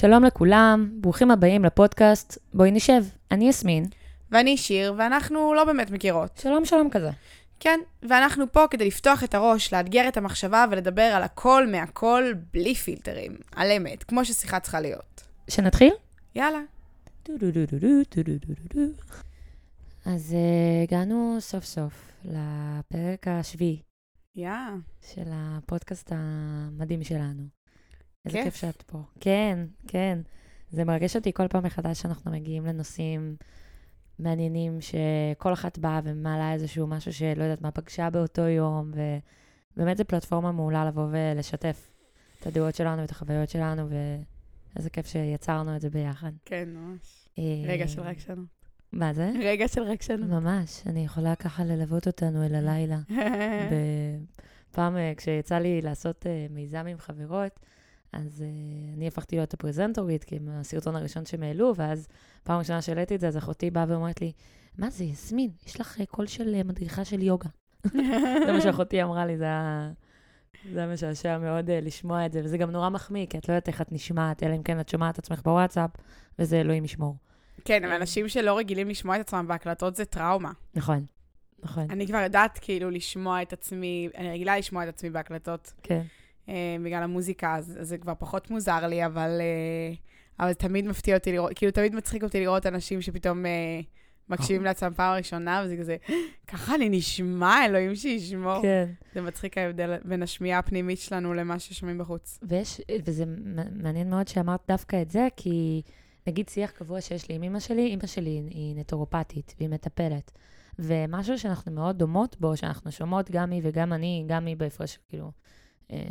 שלום לכולם, ברוכים הבאים לפודקאסט בואי נשב. אני יסמין. ואני שיר, ואנחנו לא באמת מכירות. שלום שלום כזה. כן, ואנחנו פה כדי לפתוח את הראש, לאתגר את המחשבה ולדבר על הכל מהכל בלי פילטרים. על אמת, כמו ששיחה צריכה להיות. שנתחיל? יאללה. אז uh, הגענו סוף סוף לפרק השביעי יא. של הפודקאסט המדהים שלנו. איזה כיף. שאת פה. כן, כן. זה מרגש אותי כל פעם מחדש שאנחנו מגיעים לנושאים מעניינים, שכל אחת באה ומעלה איזשהו משהו שלא יודעת מה פגשה באותו יום, ובאמת זו פלטפורמה מעולה לבוא ולשתף את הדעות שלנו ואת החוויות שלנו, ואיזה כיף שיצרנו את זה ביחד. כן, ממש. אה, רגע של רגשנות. מה זה? רגע של רגשנות. ממש, אני יכולה ככה ללוות אותנו אל הלילה. פעם אה, כשיצא לי לעשות אה, מיזם עם חברות, אז uh, אני הפכתי להיות הפרזנטורית, כי עם הסרטון הראשון שהם העלו, ואז פעם ראשונה שהעליתי את זה, אז אחותי באה ואומרת לי, מה זה, יסמין, יש לך uh, קול של uh, מדריכה של יוגה. זה מה שאחותי אמרה לי, זה היה, זה היה משעשע מאוד uh, לשמוע את זה, וזה גם נורא מחמיא, כי את לא יודעת איך את נשמעת, אלא אם כן את שומעת את עצמך בוואטסאפ, וזה אלוהים ישמור. כן, אבל אנשים שלא רגילים לשמוע את עצמם בהקלטות זה טראומה. נכון, נכון, אני כבר יודעת כאילו לשמוע את עצמי, אני רגילה לשמוע את עצמי בהקלטות. כן. אה, בגלל המוזיקה, אז, אז זה כבר פחות מוזר לי, אבל, אה, אבל תמיד מפתיע אותי לראות, כאילו תמיד מצחיק אותי לראות אנשים שפתאום אה, מקשיבים לעצמם פעם ראשונה, וזה כזה, ככה אני נשמע, אלוהים שישמור. כן. זה מצחיק ההבדל בין השמיעה הפנימית שלנו למה ששומעים בחוץ. ויש, וזה מעניין מאוד שאמרת דווקא את זה, כי נגיד שיח קבוע שיש לי עם אמא שלי, אמא שלי היא נטורופטית והיא מטפלת. ומשהו שאנחנו מאוד דומות בו, שאנחנו שומעות גם היא וגם אני, גם היא בהפרש, כאילו,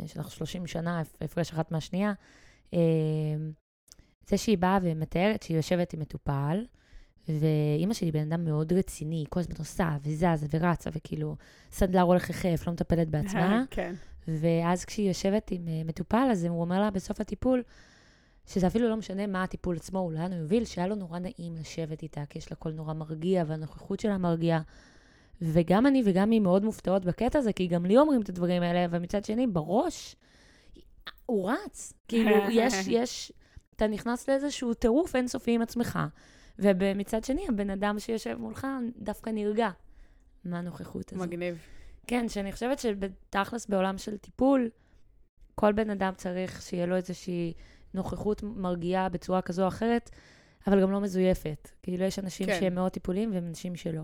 שאנחנו 30 שנה, הפרש אחת מהשנייה, אה, זה שהיא באה ומתארת שהיא יושבת עם מטופל, ואימא שלי בן אדם מאוד רציני, היא כל הזמן עושה וזזה ורצה, וכאילו, סנדלר הולך יחף, לא מטפלת בעצמה. כן. ואז כשהיא יושבת עם uh, מטופל, אז הוא אומר לה בסוף הטיפול, שזה אפילו לא משנה מה הטיפול עצמו, הוא לאן הוא יוביל, שהיה לו נורא נעים לשבת איתה, כי יש לה קול נורא מרגיע, והנוכחות שלה מרגיעה. וגם אני וגם היא מאוד מופתעות בקטע הזה, כי גם לי אומרים את הדברים האלה, ומצד שני, בראש, הוא רץ. כאילו, יש, יש, אתה נכנס לאיזשהו טירוף אינסופי עם עצמך, ומצד שני, הבן אדם שיושב מולך דווקא נרגע מהנוכחות הזו. מגניב. כן, שאני חושבת שבתכלס בעולם של טיפול, כל בן אדם צריך שיהיה לו איזושהי נוכחות מרגיעה בצורה כזו או אחרת, אבל גם לא מזויפת. כאילו, יש אנשים כן. שהם מאוד טיפוליים ואנשים שלא.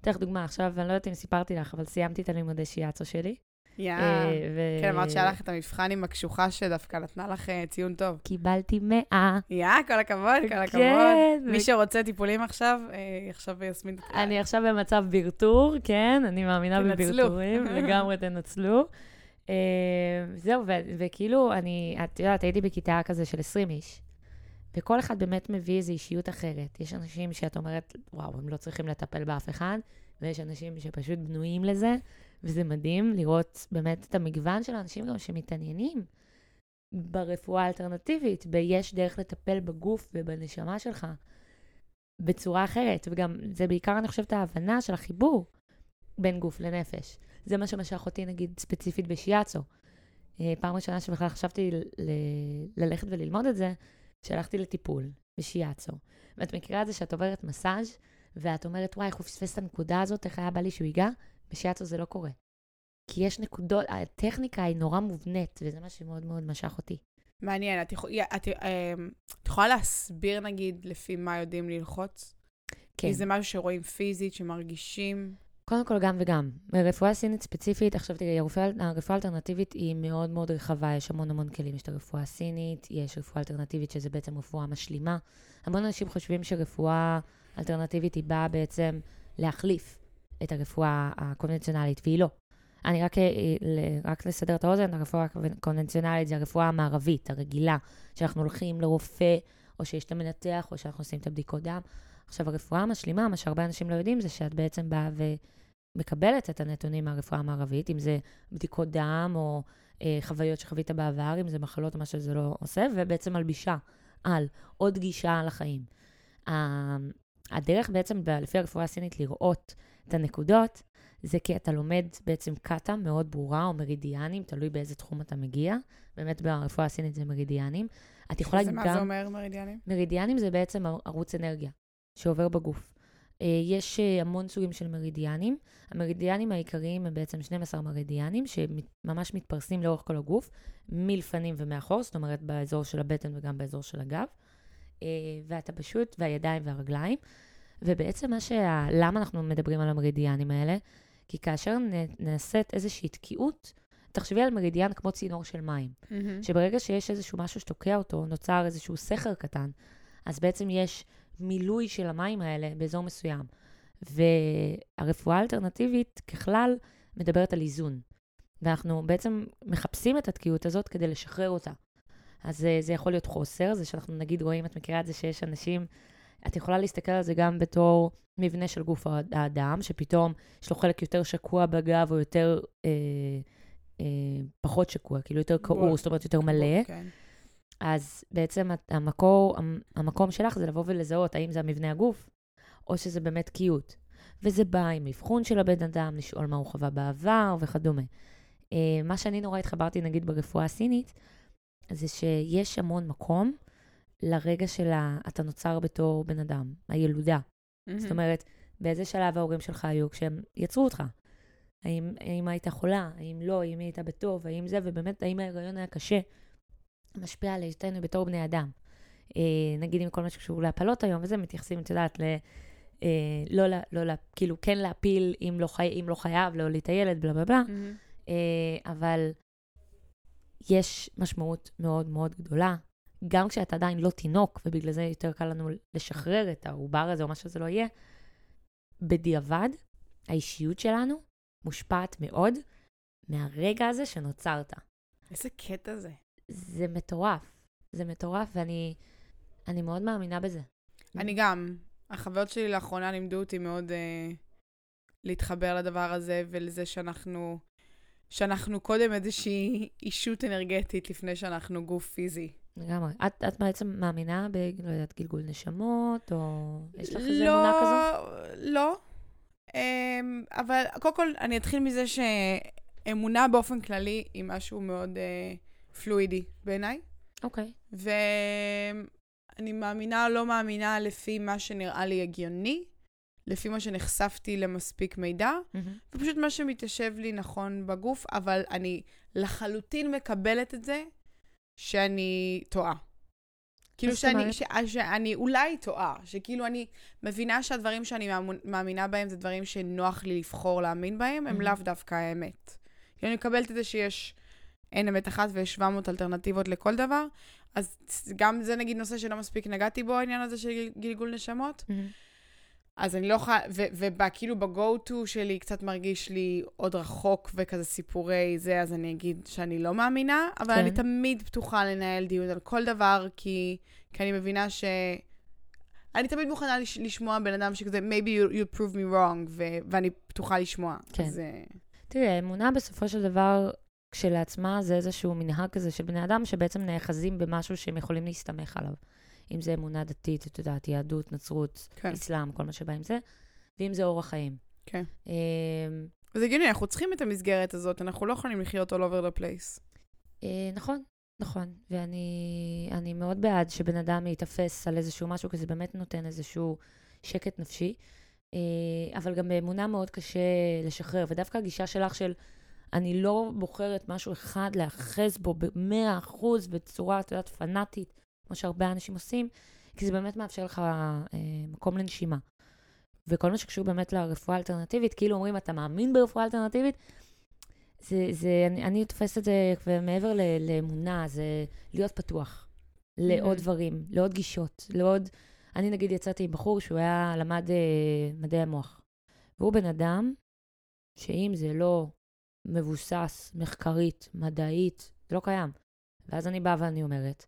אתן לך דוגמה, עכשיו, אני לא יודעת אם סיפרתי לך, אבל סיימתי את הלימודי שיאצו שלי. יא. אה, ו- כן, אמרת שהיה לך את המבחן עם הקשוחה שדווקא נתנה לך אה, ציון טוב. קיבלתי מאה. יא, כל הכבוד, כל הכבוד. כן. מי שרוצה טיפולים עכשיו, אה, עכשיו יסמין. אני עכשיו במצב ברטור, כן, אני מאמינה. בברטורים, לגמרי תנצלו. זהו, וכאילו, אני, את יודעת, הייתי בכיתה כזה של 20 איש, וכל אחד באמת מביא איזו אישיות אחרת. יש אנשים שאת אומרת, וואו, הם לא צריכים לטפל באף אחד, ויש אנשים שפשוט בנויים לזה, וזה מדהים לראות באמת את המגוון של האנשים גם שמתעניינים ברפואה האלטרנטיבית, ביש דרך לטפל בגוף ובנשמה שלך. בצורה אחרת, וגם זה בעיקר, אני חושבת, ההבנה של החיבור בין גוף לנפש. זה מה שמשך אותי, נגיד, ספציפית בשיאצו. אה, פעם ראשונה שבכלל חשבתי ל- ל- ללכת וללמוד את זה, שהלכתי לטיפול בשיאצו. ואת מכירה את זה שאת עוברת מסאז' ואת אומרת, וואי, איך הוא פספס את הנקודה הזאת, איך היה בא לי שהוא ייגע? בשיאצו זה לא קורה. כי יש נקודות, הטכניקה היא נורא מובנית, וזה מה שמאוד מאוד משך אותי. מעניין, את, יכול, את, אה, את יכולה להסביר נגיד לפי מה יודעים ללחוץ? כן. כי זה משהו שרואים פיזית, שמרגישים. קודם כל גם וגם. ברפואה סינית ספציפית, עכשיו תראי, הרפואה, הרפואה האלטרנטיבית היא מאוד מאוד רחבה, יש המון המון כלים. יש את הרפואה הסינית, יש רפואה אלטרנטיבית שזה בעצם רפואה משלימה. המון אנשים חושבים שרפואה אלטרנטיבית היא באה בעצם להחליף את הרפואה הקונבנציונלית, והיא לא. אני רק, אה, רק לסדר את האוזן, הרפואה הקונבנציונלית זה הרפואה המערבית, הרגילה, שאנחנו הולכים לרופא, או שיש את המנתח, או שאנחנו עושים את הבדיקות דם. עכשיו, הרפואה המשלימה, מה שהרבה אנשים לא יודעים, זה שאת בעצם באה ומקבלת את הנתונים מהרפואה המערבית, אם זה בדיקות דם או אה, חוויות שחווית בעבר, אם זה מחלות מה שזה לא עושה, ובעצם מלבישה על עוד גישה לחיים. ה- הדרך בעצם, לפי הרפואה הסינית, לראות את הנקודות, זה כי אתה לומד בעצם קאטה מאוד ברורה, או מרידיאנים, תלוי באיזה תחום אתה מגיע. באמת ברפואה הסינית זה מרידיאנים. את יכולה גם... מה זה אומר מרידיאנים? מרידיאנים זה בעצם ערוץ אנרגיה שעובר בגוף. אה, יש אה, המון סוגים של מרידיאנים. המרידיאנים העיקריים הם בעצם 12 מרידיאנים שממש מתפרסים לאורך כל הגוף, מלפנים ומאחור, זאת אומרת באזור של הבטן וגם באזור של הגב. ואתה פשוט, והידיים והרגליים. ובעצם מה שה... למה אנחנו מדברים על המרידיאנים האלה? כי כאשר נעשית איזושהי תקיעות, תחשבי על מרידיאן כמו צינור של מים. מהמם. שברגע שיש איזשהו משהו שתוקע אותו, נוצר איזשהו סכר קטן, אז בעצם יש מילוי של המים האלה באזור מסוים. והרפואה האלטרנטיבית ככלל מדברת על איזון. ואנחנו בעצם מחפשים את התקיעות הזאת כדי לשחרר אותה. אז זה, זה יכול להיות חוסר, זה שאנחנו נגיד רואים, את מכירה את זה שיש אנשים, את יכולה להסתכל על זה גם בתור מבנה של גוף האדם, שפתאום יש לו חלק יותר שקוע בגב או יותר אה, אה, פחות שקוע, כאילו יותר. כעור, זאת אומרת יותר מלא. כן. אז בעצם המקור, המ- המקום שלך זה לבוא ולזהות האם זה המבנה הגוף, או שזה באמת תקיעות. וזה בא עם אבחון של הבן אדם, לשאול מה הוא חווה בעבר וכדומה. אה, מה שאני נורא התחברתי, נגיד, ברפואה הסינית, זה שיש המון מקום לרגע של. אתה נוצר בתור בן אדם, הילודה. זאת מהמם. אומרת, באיזה שלב ההורים שלך היו כשהם יצרו אותך? האם, האם היית חולה? האם לא? האם היית בטוב? האם זה? ובאמת, האם ההיריון היה קשה? משפיע על היותנו בתור בני אדם. אה, נגיד עם כל מה שקשור להפלות היום, וזה מתייחסים, את יודעת, ל... אה, לא, לה- לא, לה- כאילו, כן להפיל אם לא, חי, אם לא חייב, להוליד את הילד, בלה בלה בלה. מהמם. אה, אבל יש משמעות מאוד מאוד גדולה, גם כשאתה עדיין לא תינוק, ובגלל זה יותר קל לנו לשחרר את העובר הזה, או מה שזה לא יהיה, בדיעבד, האישיות שלנו מושפעת מאוד מהרגע הזה שנוצרת. איזה קטע זה. זה מטורף. זה מטורף, ואני אני מאוד מאמינה בזה. אני גם. החוויות שלי לאחרונה לימדו אותי מאוד אה, להתחבר לדבר הזה ולזה שאנחנו, שאנחנו קודם איזושהי אישות אנרגטית לפני שאנחנו גוף פיזי. לגמרי. את, את בעצם מאמינה ב... לא יודעת, גלגול נשמות, או יש לך איזה לא, אמונה כזו? לא. אמ, אבל קודם כל, אני אתחיל מזה שאמונה באופן כללי היא משהו מאוד אה, פלואידי בעיניי. אוקיי. ואני מאמינה או לא מאמינה לפי מה שנראה לי הגיוני, לפי מה שנחשפתי למספיק מידע, מהמם. ופשוט מה שמתיישב לי נכון בגוף, אבל אני לחלוטין מקבלת את זה שאני טועה. כאילו שאני? ש, שאני אולי טועה, שכאילו אני מבינה שהדברים שאני מאמינה בהם זה דברים שנוח לי לבחור להאמין בהם, הם. לאו דווקא האמת. אני מקבלת את זה שיש, אין אמת אחת ויש 700 אלטרנטיבות לכל דבר, אז גם זה נגיד נושא שלא מספיק נגעתי בו, העניין הזה של גל- גלגול נשמות. מהמם. אז אני לא יכולה, וכאילו ב-go-to שלי קצת מרגיש לי עוד רחוק וכזה סיפורי זה, אז אני אגיד שאני לא מאמינה, אבל כן. אני תמיד פתוחה לנהל דיון על כל דבר, כי, כי אני מבינה ש... אני תמיד מוכנה לש, לשמוע בן אדם שכזה, maybe you, you prove me wrong, ו, ואני פתוחה לשמוע. כן. אז, אה, תראי, האמונה בסופו של דבר כשלעצמה זה איזשהו מנהג כזה של בני אדם שבעצם נאחזים במשהו שהם יכולים להסתמך עליו. אם זה אמונה דתית, את יודעת, יהדות, נצרות, כן. אסלאם, כל מה שבא עם זה, ואם זה אורח חיים. כן. אמ, וזה הגיוני, אנחנו צריכים את המסגרת הזאת, אנחנו לא יכולים לחיות all over the place. אה, נכון, נכון. ואני אני מאוד בעד שבן אדם ייתפס על איזשהו משהו, כי זה באמת נותן איזשהו שקט נפשי. אה, אבל גם באמונה מאוד קשה לשחרר. ודווקא הגישה שלך של אני לא בוחרת משהו אחד להאחז בו ב-100% בצורה, את יודעת, פנאטית, כמו שהרבה אנשים עושים, כי זה באמת מאפשר לך אה, מקום לנשימה. וכל מה שקשור באמת לרפואה האלטרנטיבית, כאילו אומרים, אתה מאמין ברפואה אלטרנטיבית? זה, זה, אני, אני תופסת את זה מעבר ל, לאמונה, זה להיות פתוח לעוד Mhm. דברים, לעוד גישות, לעוד... אני נגיד יצאתי עם בחור שהוא היה, למד אה, מדעי המוח. והוא בן אדם שאם זה לא מבוסס מחקרית, מדעית, זה לא קיים. ואז אני באה ואני אומרת,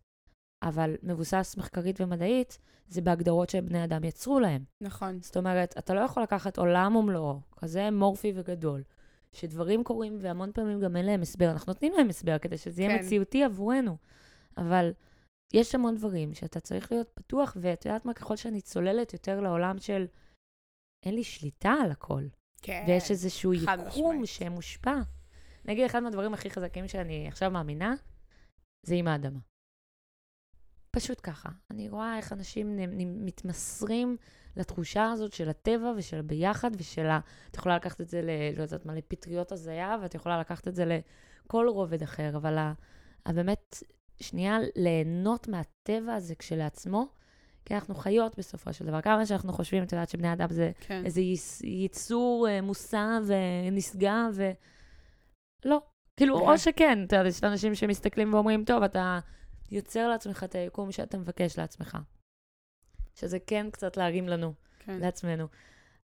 אבל מבוסס מחקרית ומדעית, זה בהגדרות שבני אדם יצרו להם. נכון. זאת אומרת, אתה לא יכול לקחת עולם ומלואו, כזה אמורפי וגדול, שדברים קורים והמון פעמים גם אין להם הסבר. אנחנו נותנים להם הסבר כדי שזה יהיה כן. מציאותי עבורנו, אבל יש המון דברים שאתה צריך להיות פתוח, ואת יודעת מה, ככל שאני צוללת יותר לעולם של אין לי שליטה על הכל, כן. ויש איזשהו יקום. שמושפע. נגיד, אחד מהדברים הכי חזקים שאני עכשיו מאמינה, זה עם האדמה. פשוט ככה. אני רואה איך אנשים נ- נ- מתמסרים לתחושה הזאת של הטבע ושל הביחד ושל ה... את יכולה לקחת את זה ל... לא יודעת מה, לפטריות הזיה, ואת יכולה לקחת את זה לכל רובד אחר, אבל ה... ה- באמת, שנייה, ליהנות מהטבע הזה כשלעצמו, כי אנחנו חיות בסופו של דבר. כמה שאנחנו חושבים, את יודעת, שבני אדם זה כן. איזה יס- יצור אה, מושא ונשגב, ו... לא. כאילו, כן. או שכן, אתה יודע, יש אנשים שמסתכלים ואומרים, טוב, אתה יוצר לעצמך את היקום שאתה מבקש לעצמך. שזה כן קצת להרים לנו, כן. לעצמנו.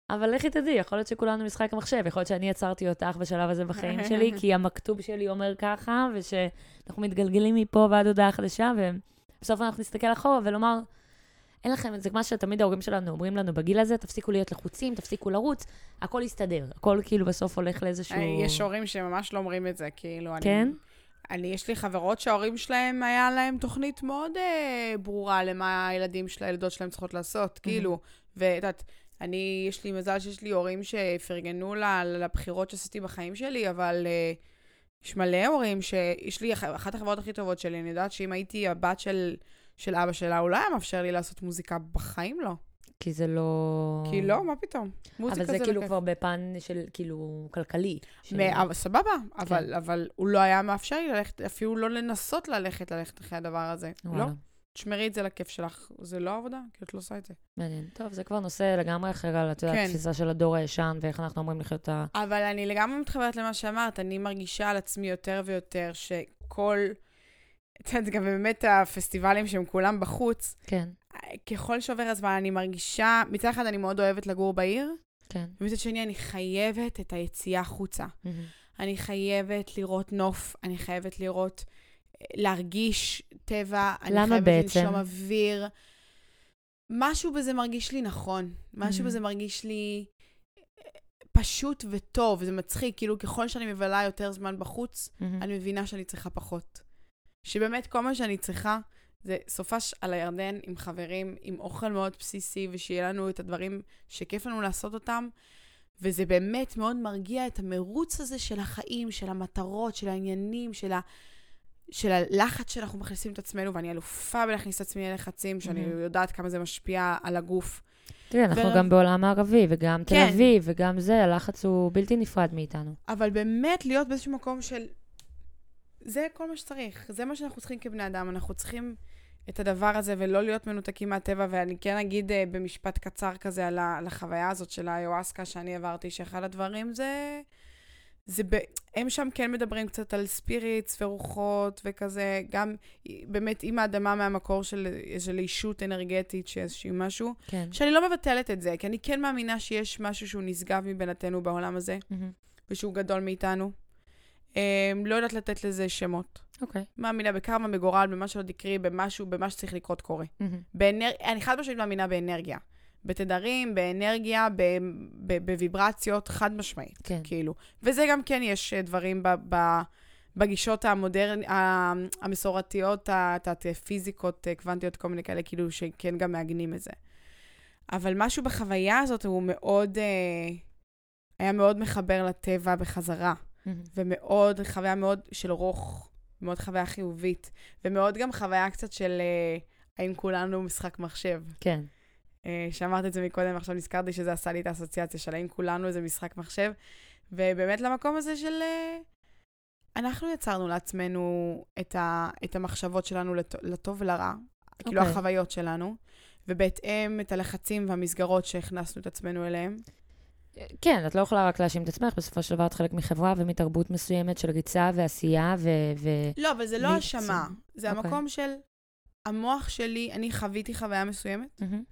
אבל לכי תדעי, יכול להיות שכולנו משחק מחשב, יכול להיות שאני יצרתי אותך בשלב הזה בחיים שלי, כי המכתוב שלי אומר ככה, ושאנחנו מתגלגלים מפה ועד הודעה חדשה, ובסוף אנחנו נסתכל אחורה ולומר, אין לכם, זה מה שתמיד ההורים שלנו אומרים לנו בגיל הזה, תפסיקו להיות לחוצים, תפסיקו לרוץ, הכל יסתדר. הכל כאילו בסוף הולך לאיזשהו... אה, יש הורים שממש לא אומרים את זה, כאילו, אני... כן? אני, יש לי חברות שההורים שלהם, היה להם תוכנית מאוד אה, ברורה למה הילדים של הילדות שלהם צריכות לעשות, כאילו, ואת יודעת, אני, יש לי מזל שיש לי הורים שפרגנו לבחירות שעשיתי בחיים שלי, אבל אה, יש מלא הורים שיש לי, אח- אחת החברות הכי טובות שלי, אני יודעת שאם הייתי הבת של, של אבא שלה, הוא לא היה מאפשר לי לעשות מוזיקה, בחיים לא. כי זה לא... כי לא, מה פתאום? מוזיקה אבל זה לא כאילו. כבר בפן של, כאילו, כלכלי. של- אבל סבבה, כן. אבל, אבל הוא לא היה מאפשר לי ללכת, אפילו לא לנסות ללכת, ללכת אחרי הדבר הזה. לא, וואלה, תשמרי את זה לכיף שלך. זה לא עבודה, כי את לא עושה את זה. מעניין. טוב, זה כבר נושא לגמרי אחר על, את יודעת, כן. התפיסה של הדור הישן, ואיך אנחנו אמורים לחיות את ה... אבל אני לגמרי מתחברת למה שאמרת, אני מרגישה על עצמי יותר ויותר שכל... את יודעת, גם באמת הפסטיבלים שהם כולם בחוץ, כן, ככל שעובר הזמן אני מרגישה, מצד אחד אני מאוד אוהבת לגור בעיר, כן. ומצד שני אני חייבת את היציאה החוצה. מהמם. אני חייבת לראות נוף, אני חייבת לראות, להרגיש טבע, אני חייבת בעצם? לנשום אוויר. משהו בזה מרגיש לי נכון, משהו Mhm. בזה מרגיש לי אה, פשוט וטוב, זה מצחיק, כאילו ככל שאני מבלה יותר זמן בחוץ, מהמם. אני מבינה שאני צריכה פחות. שבאמת כל מה שאני צריכה זה סופש על הירדן עם חברים, עם אוכל מאוד בסיסי, ושיהיה לנו את הדברים שכיף לנו לעשות אותם. וזה באמת מאוד מרגיע את המרוץ הזה של החיים, של המטרות, של העניינים, של, ה... של הלחץ שאנחנו מכניסים את עצמנו, ואני אלופה בלהכניס את עצמי ללחצים, שאני מהמם. יודעת כמה זה משפיע על הגוף. תראי, אנחנו ו- גם בעולם הערבי, וגם תל כן. אביב, וגם זה, הלחץ הוא בלתי נפרד מאיתנו. אבל באמת להיות באיזשהו מקום של... זה כל מה שצריך, זה מה שאנחנו צריכים כבני אדם, אנחנו צריכים את הדבר הזה ולא להיות מנותקים מהטבע, ואני כן אגיד uh, במשפט קצר כזה על, ה, על החוויה הזאת של האיואסקה שאני עברתי, שאחד הדברים זה... זה ב... הם שם כן מדברים קצת על ספיריטס ורוחות וכזה, גם באמת עם האדמה מהמקור של איזו אישות אנרגטית, שאיזשהו משהו, כן. שאני לא מבטלת את זה, כי אני כן מאמינה שיש משהו שהוא נשגב מבינתנו בעולם הזה. מהמם. ושהוא גדול מאיתנו. Um, לא יודעת לתת לזה שמות. אוקיי. מאמינה בקרמה, בגורל, במה שלא תקראי, במשהו, במה שצריך לקרות קורה. מהמם. באנר... אני חד משמעית מאמינה באנרגיה. בתדרים, באנרגיה, ב... ב... בוויברציות, חד משמעית, כן. כאילו. וזה גם כן, יש אה, דברים ב... ב... בגישות המודרנ... ה- המסורתיות, ה- את יודעת, פיזיקות, אה, קוונטיות, כל מיני כאלה, כאילו, שכן גם מעגנים את זה. אבל משהו בחוויה הזאת הוא מאוד, אה, היה מאוד מחבר לטבע בחזרה. מהמם. ומאוד, חוויה מאוד של רוך, מאוד חוויה חיובית, ומאוד גם חוויה קצת של אה, האם כולנו משחק מחשב. כן. אה, שאמרת את זה מקודם, עכשיו נזכרתי שזה עשה לי את האסוציאציה של האם כולנו איזה משחק מחשב, ובאמת למקום הזה של... אה, אנחנו יצרנו לעצמנו את, ה, את המחשבות שלנו לט, לטוב ולרע, okay. כאילו אוקיי. החוויות שלנו, ובהתאם את הלחצים והמסגרות שהכנסנו את עצמנו אליהם. כן, את לא יכולה רק להאשים את עצמך, בסופו של דבר את חלק מחברה ומתרבות מסוימת של ריצה ועשייה ו... ו... לא, אבל זה לא. האשמה. זה אוקיי. המקום של המוח שלי, אני חוויתי חוויה מסוימת, מהמם.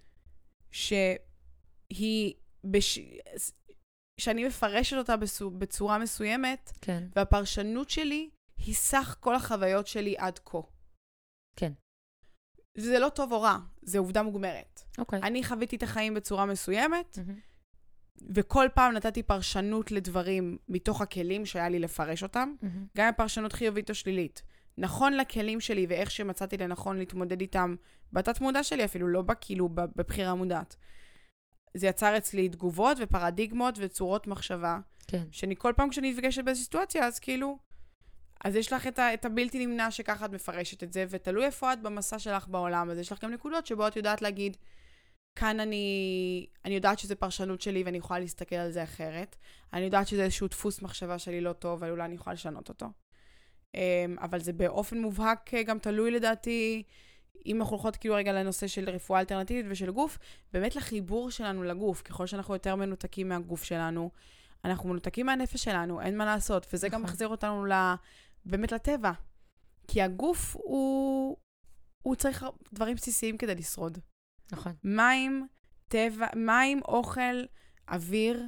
שהיא, בש... שאני מפרשת אותה בסו... בצורה מסוימת, כן. והפרשנות שלי היא סך כל החוויות שלי עד כה. כן. זה לא טוב או רע, זה עובדה מוגמרת. אוקיי. אני חוויתי את החיים בצורה מסוימת, מהמם. וכל פעם נתתי פרשנות לדברים מתוך הכלים שהיה לי לפרש אותם, מהמם. גם פרשנות חיובית או שלילית. נכון לכלים שלי ואיך שמצאתי לנכון להתמודד איתם בתת מודע שלי אפילו, לא כאילו בבחירה מודעת. זה יצר אצלי תגובות ופרדיגמות וצורות מחשבה, כן. שאני כל פעם כשאני נפגשת באיזו סיטואציה, אז כאילו, אז יש לך את, ה, את הבלתי נמנע שככה את מפרשת את זה, ותלוי איפה את במסע שלך בעולם, אז יש לך גם נקודות שבו את יודעת להגיד, כאן אני, אני יודעת שזו פרשנות שלי ואני יכולה להסתכל על זה אחרת. אני יודעת שזה איזשהו דפוס מחשבה שלי לא טוב, אבל אולי אני יכולה לשנות אותו. אמ, אבל זה באופן מובהק אה, גם תלוי לדעתי, אם אנחנו הולכות כאילו רגע לנושא של רפואה אלטרנטיבית ושל גוף, באמת לחיבור שלנו לגוף. ככל שאנחנו יותר מנותקים מהגוף שלנו, אנחנו מנותקים מהנפש שלנו, אין מה לעשות. וזה גם נכון. מחזיר אותנו ל... באמת לטבע. כי הגוף הוא... הוא צריך דברים בסיסיים כדי לשרוד. נכון. מים, טבע, מים, אוכל, אוויר,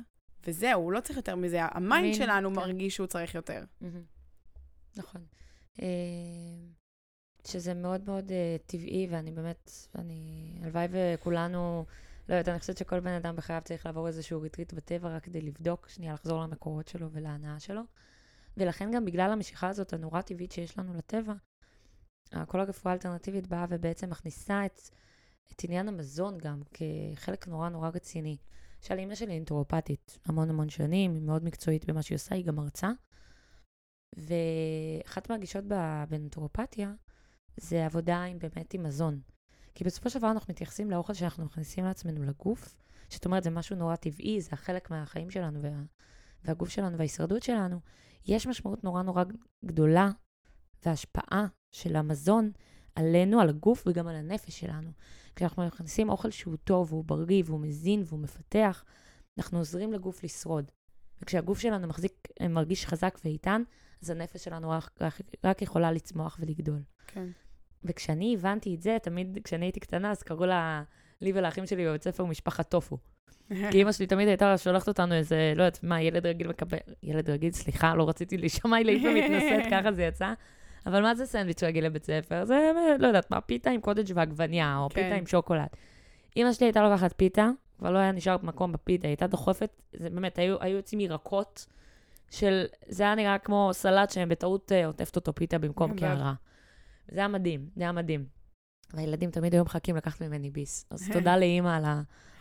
וזהו, הוא לא צריך יותר מזה. ה mind, mind שלנו כן. מרגיש שהוא צריך יותר. נכון. אה, שזה מאוד מאוד אה, טבעי, ואני באמת, אני, הלוואי וכולנו, לא יודעת, אני חושבת שכל בן אדם בחייו צריך לעבור איזשהו ריטריט בטבע רק כדי לבדוק, שנייה לחזור למקורות שלו ולהנאה שלו. ולכן גם בגלל המשיכה הזאת הנורא טבעית שיש לנו לטבע, כל הרפואה האלטרנטיבית באה ובעצם מכניסה את, את עניין המזון גם כחלק נורא נורא רציני. למשל, אימא שלי אינטרופטית המון המון שנים, היא מאוד מקצועית במה שהיא עושה, היא גם מרצה. ואחת מהגישות בנטורופתיה זה עבודה עם באמת עם מזון. כי בסופו של דבר אנחנו מתייחסים לאוכל שאנחנו מכניסים לעצמנו לגוף, זאת אומרת, זה משהו נורא טבעי, זה החלק מהחיים שלנו וה, והגוף שלנו וההישרדות שלנו. יש משמעות נורא נורא גדולה והשפעה של המזון עלינו, על הגוף וגם על הנפש שלנו. כשאנחנו מכניסים אוכל שהוא טוב, והוא בריא, והוא מזין, והוא מפתח, אנחנו עוזרים לגוף לשרוד. וכשהגוף שלנו מחזיק, מרגיש חזק ואיתן, אז הנפש שלנו רק, רק, רק יכולה לצמוח ולגדול. כן. וכשאני הבנתי את זה, תמיד כשאני הייתי קטנה, אז קראו לה, לי ולאחים שלי בבית ספר משפחת טופו. כי אימא שלי תמיד הייתה שולחת אותנו איזה, לא יודעת מה, ילד רגיל מקבל, ילד רגיל, סליחה, לא רציתי להישמע להיפה מתנשאת, ככה זה יצא. אבל מה זה סנדוויץ' רגיל לבית ספר? זה, לא יודעת מה, פיתה עם קוטג' ועגבניה, או כן. פיתה עם שוקולד. אימא שלי הייתה לוקחת פיתה, כבר לא היה נשאר מקום בפיתה, היא הייתה דוחפת, זה באמת, היו, היו יוצאים ירקות של, זה היה נראה כמו סלט שהם בטעות אה, עוטפת אותו פיתה במקום. קערה. זה היה מדהים, זה היה מדהים. והילדים תמיד היו מחכים לקחת ממני ביס. אז תודה לאימא על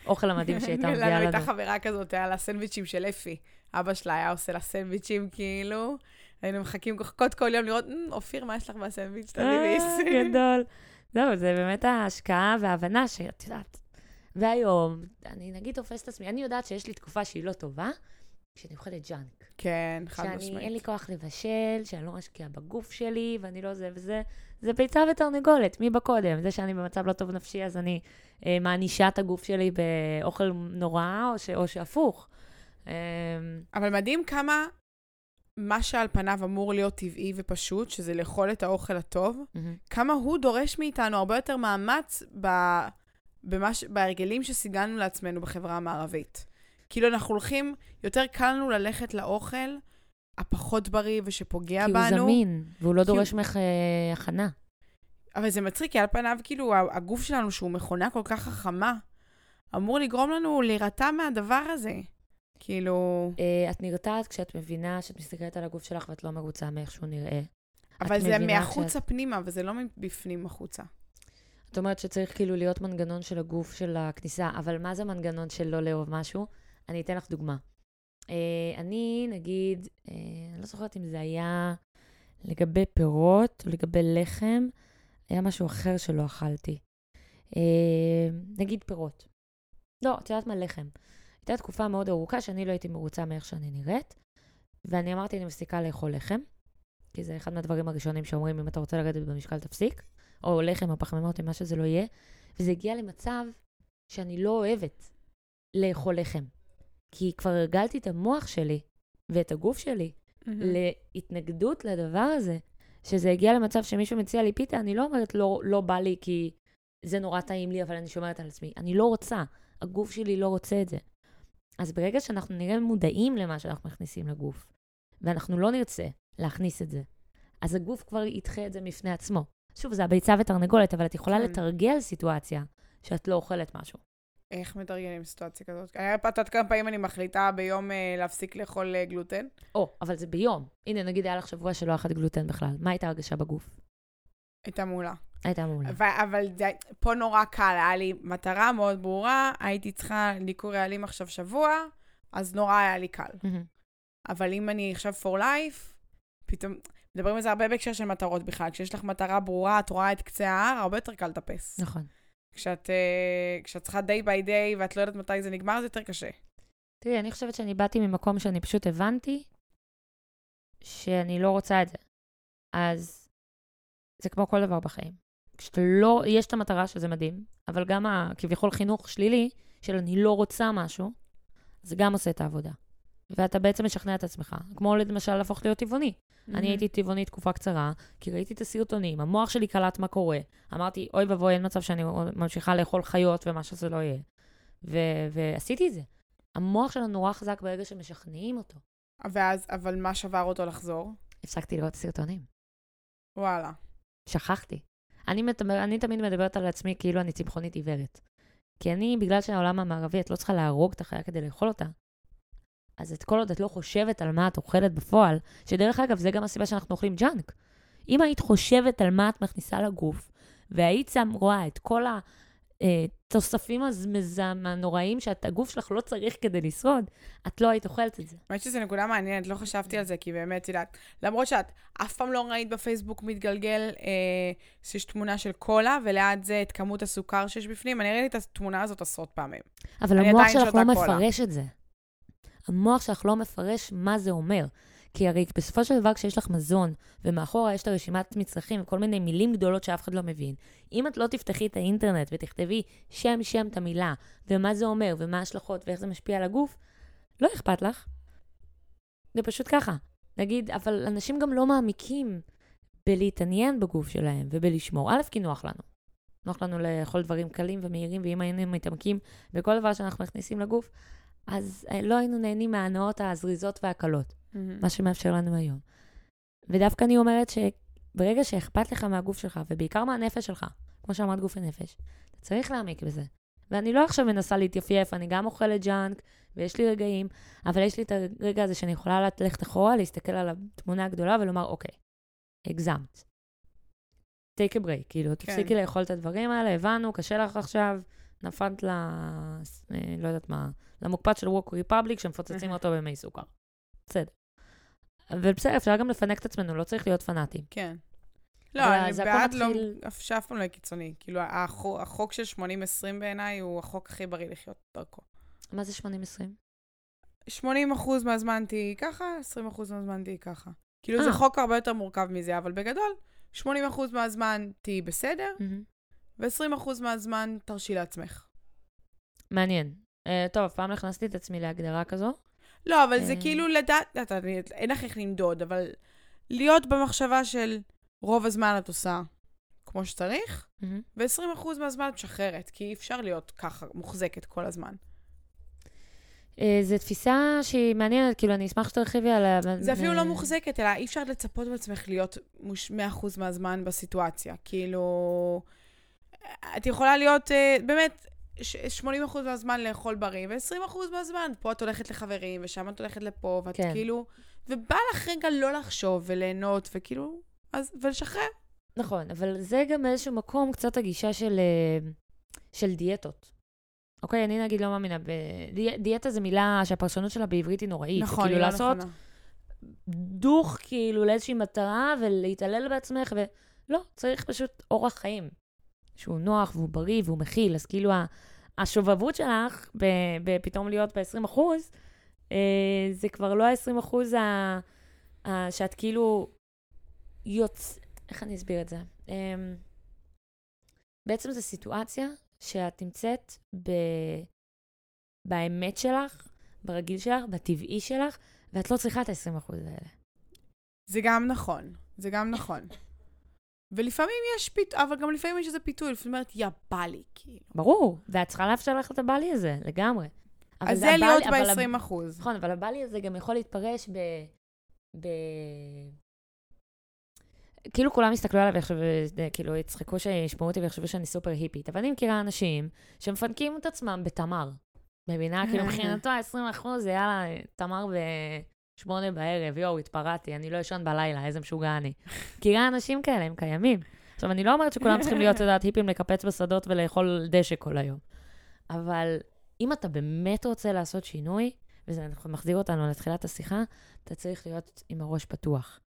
האוכל המדהים שהיא הייתה מביאה לנו לנו. הייתה חברה כזאת, היה לה סנדוויצ'ים של אפי. אבא שלה היה עושה לה סנדוויצ'ים, כאילו. היינו מחכים לחכות כל יום לראות, "מ, אופיר, מה יש לך בסנדוויץ'? תביא ביס. גדול. זהו, זה באמת ההשקעה וההבנה שאת יודעת. והיום, אני נגיד תופסת את עצמי, אני יודעת שיש לי תקופה שהיא לא טובה, כשאני אוכלת ג'אנק. כן, חד שאני, אין לי משמעית. כוח לבשל, שאני לא משקיעה בגוף שלי, ואני לא זה וזה. זה ביצה ותרנגולת, מי בקודם? זה שאני במצב לא טוב נפשי, אז אני אה, מענישה את הגוף שלי באוכל נורא, או, ש, או שהפוך. אה, אבל מדהים כמה מה שעל פניו אמור להיות טבעי ופשוט, שזה לאכול את האוכל הטוב, מהמם. כמה הוא דורש מאיתנו הרבה יותר מאמץ ב... במש... בהרגלים שסיגלנו לעצמנו בחברה המערבית. כאילו, אנחנו הולכים, יותר קל לנו ללכת לאוכל הפחות בריא ושפוגע כי בנו. הוא זמין, והוא לא כי הוא- דורש ממך אה, הכנה. אבל זה מצחיק, כי על פניו, כאילו, הגוף שלנו, שהוא מכונה כל כך חכמה, אמור לגרום לנו להירתע מהדבר הזה. כאילו... אה, את נרתעת כשאת מבינה שאת מסתכלת על הגוף שלך ואת לא מרוצה מאיך שהוא נראה. אבל זה מהחוצה פנימה, וזה לא מבפנים החוצה. את אומרת שצריך כאילו להיות מנגנון של הגוף של הכניסה, אבל מה זה מנגנון של לא לאהוב משהו? אני אתן לך דוגמה. אה, אני, נגיד, אה, אני לא זוכרת אם זה היה לגבי פירות או לגבי לחם, היה משהו אחר שלא אכלתי. נגיד פירות. לא, את יודעת מה? לחם. הייתה תקופה מאוד ארוכה שאני לא הייתי מרוצה מאיך שאני נראית, ואני אמרתי, אני מפסיקה לאכול לחם, כי זה אחד מהדברים הראשונים שאומרים, אם אתה רוצה לרדת במשקל, תפסיק. או לחם או פחמימות או מה שזה לא יהיה, וזה הגיע למצב שאני לא אוהבת לאכול לחם. כי כבר הרגלתי את המוח שלי ואת הגוף שלי להתנגדות לדבר הזה, שזה הגיע למצב שמישהו מציע לי פיתה, אני לא אומרת לא, לא בא לי כי זה נורא טעים לי, אבל אני שומרת על עצמי. אני לא רוצה, הגוף שלי לא רוצה את זה. אז ברגע שאנחנו נראה מודעים למה שאנחנו מכניסים לגוף, ואנחנו לא נרצה להכניס את זה, אז הגוף כבר ידחה את זה מפני עצמו. שוב, זה הביצה ותרנגולת, אבל את יכולה כן. לתרגל סיטואציה שאת לא אוכלת משהו. איך מתרגלים סיטואציה כזאת? היה את יודעת כמה פעמים אני מחליטה ביום אה, להפסיק לאכול אה, גלוטן? או, אבל זה ביום. הנה, נגיד היה לך שבוע שלא אכלת גלוטן בכלל. מה הייתה הרגשה בגוף? הייתה מעולה. הייתה מעולה. אבל, אבל זה, פה נורא קל, היה לי מטרה מאוד ברורה, הייתי צריכה דיקור רעלים עכשיו שבוע, אז נורא היה לי קל. מהמם. אבל אם אני עכשיו for life, פתאום, מדברים על זה הרבה בהקשר של מטרות בכלל. כשיש לך מטרה ברורה, את רואה את קצה ההר, הרבה יותר קל לטפס. נכון. כשאת, אה, כשאת צריכה day by day ואת לא יודעת מתי זה נגמר, זה יותר קשה. תראי, אני חושבת שאני באתי ממקום שאני פשוט הבנתי שאני לא רוצה את זה. אז זה כמו כל דבר בחיים. כשאתה לא, יש את המטרה שזה מדהים, אבל גם הכביכול חינוך שלילי של אני לא רוצה משהו, זה גם עושה את העבודה. ואתה בעצם משכנע את עצמך. כמו למשל להפוך להיות טבעוני. אני הייתי טבעוני תקופה קצרה, כי ראיתי את הסרטונים, המוח שלי קלט מה קורה. אמרתי, אוי ואבוי, אין מצב שאני ממשיכה לאכול חיות ומה שזה לא יהיה. ו- ועשיתי את זה. המוח שלנו נורא חזק ברגע שמשכנעים אותו. ואז, אבל מה שבר אותו לחזור? הפסקתי לראות סרטונים. וואלה. שכחתי. אני, מתאמר, אני תמיד מדברת על עצמי כאילו אני צמחונית עיוורת. כי אני, בגלל שהעולם המערבי, את לא צריכה להרוג את החיה כדי לאכול אותה. אז את כל עוד את לא חושבת על מה את אוכלת בפועל, שדרך אגב, זה גם הסיבה שאנחנו אוכלים ג'אנק. אם היית חושבת על מה את מכניסה לגוף, והיית שם רואה את כל התוספים הנוראים שהגוף שלך לא צריך כדי לשרוד, את לא היית אוכלת את זה. האמת שזו נקודה מעניינת, לא חשבתי על זה, כי באמת, את יודעת, למרות שאת אף פעם לא ראית בפייסבוק מתגלגל אה, שיש תמונה של קולה, וליד זה את כמות הסוכר שיש בפנים, אני ראיתי את התמונה הזאת עשרות פעמים. אבל המוח שלך לא מפרש את זה. המוח שלך לא מפרש מה זה אומר. כי הרי בסופו של דבר, כשיש לך מזון, ומאחורה יש את הרשימת מצרכים וכל מיני מילים גדולות שאף אחד לא מבין, אם את לא תפתחי את האינטרנט ותכתבי שם-שם את המילה, ומה זה אומר, ומה ההשלכות, ואיך זה משפיע על הגוף, לא אכפת לך. זה פשוט ככה. נגיד, אבל אנשים גם לא מעמיקים בלהתעניין בגוף שלהם ובלשמור. א', כי נוח לנו. נוח לנו לאכול דברים קלים ומהירים, ואם היינו מתעמקים בכל דבר שאנחנו מכניסים לגוף, אז אה, לא היינו נהנים מההנאות הזריזות והקלות. מה שמאפשר לנו היום. ודווקא אני אומרת שברגע שאכפת לך מהגוף שלך, ובעיקר מהנפש שלך, כמו שאמרת גוף ונפש, אתה צריך להעמיק בזה. ואני לא עכשיו מנסה להתייפייף, אני גם אוכלת junk, ויש לי רגעים, אבל יש לי את הרגע הזה שאני יכולה ללכת אחורה, להסתכל על התמונה הגדולה ולומר, אוקיי, הגזמת. take a break, כאילו, כן. תפסיקי לאכול את הדברים האלה, הבנו, קשה לך עכשיו, נפלת ל... אה, לא יודעת מה, למוקפץ של Wok Republic, שמפוצצים אותו במי סוכר. בסדר. אבל בסדר, אפשר גם לפנק את עצמנו, לא צריך להיות פנאטים. כן. לא, אני בעד לא, שאף פעם לא יהיה קיצוני. כאילו, החוק, החוק של 80-20 בעיניי הוא החוק הכי בריא לחיות דרכו. מה זה 80-20? 80 אחוז מהזמן תהיי ככה, 20 אחוז מהזמן תהיי ככה. כאילו, זה אה. חוק הרבה יותר מורכב מזה, אבל בגדול, 80 אחוז מהזמן תהיי בסדר, ו-20% מהזמן תרשי לעצמך. מעניין. Uh, טוב, אף פעם לא הכנסתי את עצמי להגדרה כזו. לא, אבל זה אה. כאילו לדעת, אין לך איך למדוד, אבל להיות במחשבה של רוב הזמן את עושה כמו שצריך, ו-20% מהזמן את משחררת, כי אי אפשר להיות ככה מוחזקת כל הזמן. Uh, זו תפיסה שהיא מעניינת, כאילו, אני אשמח שתרחיבי עליה. זה אפילו לא מוחזקת, אלא אי אפשר לצפות בעצמך להיות 100% מהזמן בסיטואציה. כאילו... את יכולה להיות, באמת, 80% מהזמן לאכול בריא, ו-20% מהזמן, פה את הולכת לחברים, ושם את הולכת לפה, ואת כן. כאילו... ובא לך רגע לא לחשוב וליהנות, וכאילו, אז, ולשחרר. נכון, אבל זה גם באיזשהו מקום קצת הגישה של, אה, של דיאטות. אוקיי, אני נגיד לא מאמינה, ב... דיאטה זו מילה שהפרשנות שלה בעברית היא נוראית. נכון, כאילו לא נכונה. דוך כאילו לאיזושהי מטרה ולהתעלל בעצמך, ולא, צריך פשוט אורח חיים. שהוא נוח והוא בריא והוא מכיל, אז כאילו השובבות שלך בפתאום להיות ב-20 אחוז, אה, זה כבר לא ה-20 אחוז שאת כאילו יוצ... איך אני אסביר את זה? אה, בעצם זו סיטואציה שאת נמצאת ב... באמת שלך, ברגיל שלך, בטבעי שלך, ואת לא צריכה את ה-20% האלה. זה גם נכון, זה גם נכון. ולפעמים יש פיתוי, אבל גם לפעמים יש איזה פיתוי, לפעמים אומרת, יא, בא לי, כאילו. ברור, ואת צריכה לאפשר לך את הבא לי הזה, לגמרי. אז זה להיות ב-20 אחוז. נכון, אבל הבא לי הזה גם יכול להתפרש ב... ב... כאילו כולם יסתכלו עליי ויחשבו, כאילו יצחקו שישמעו אותי ויחשבו שאני סופר היפית, אבל אני מכירה אנשים שמפנקים את עצמם בתמר. מבינה? כאילו מבחינתו ה-20 אחוז זה יאללה, תמר שמונה בערב, יואו, התפרעתי, אני לא ישן בלילה, איזה משוגע אני. מכירה אנשים כאלה, הם קיימים. עכשיו, אני לא אומרת שכולם צריכים להיות, את יודעת, היפים לקפץ בשדות ולאכול דשא כל היום. אבל אם אתה באמת רוצה לעשות שינוי, וזה מחזיר אותנו לתחילת השיחה, אתה צריך להיות עם הראש פתוח.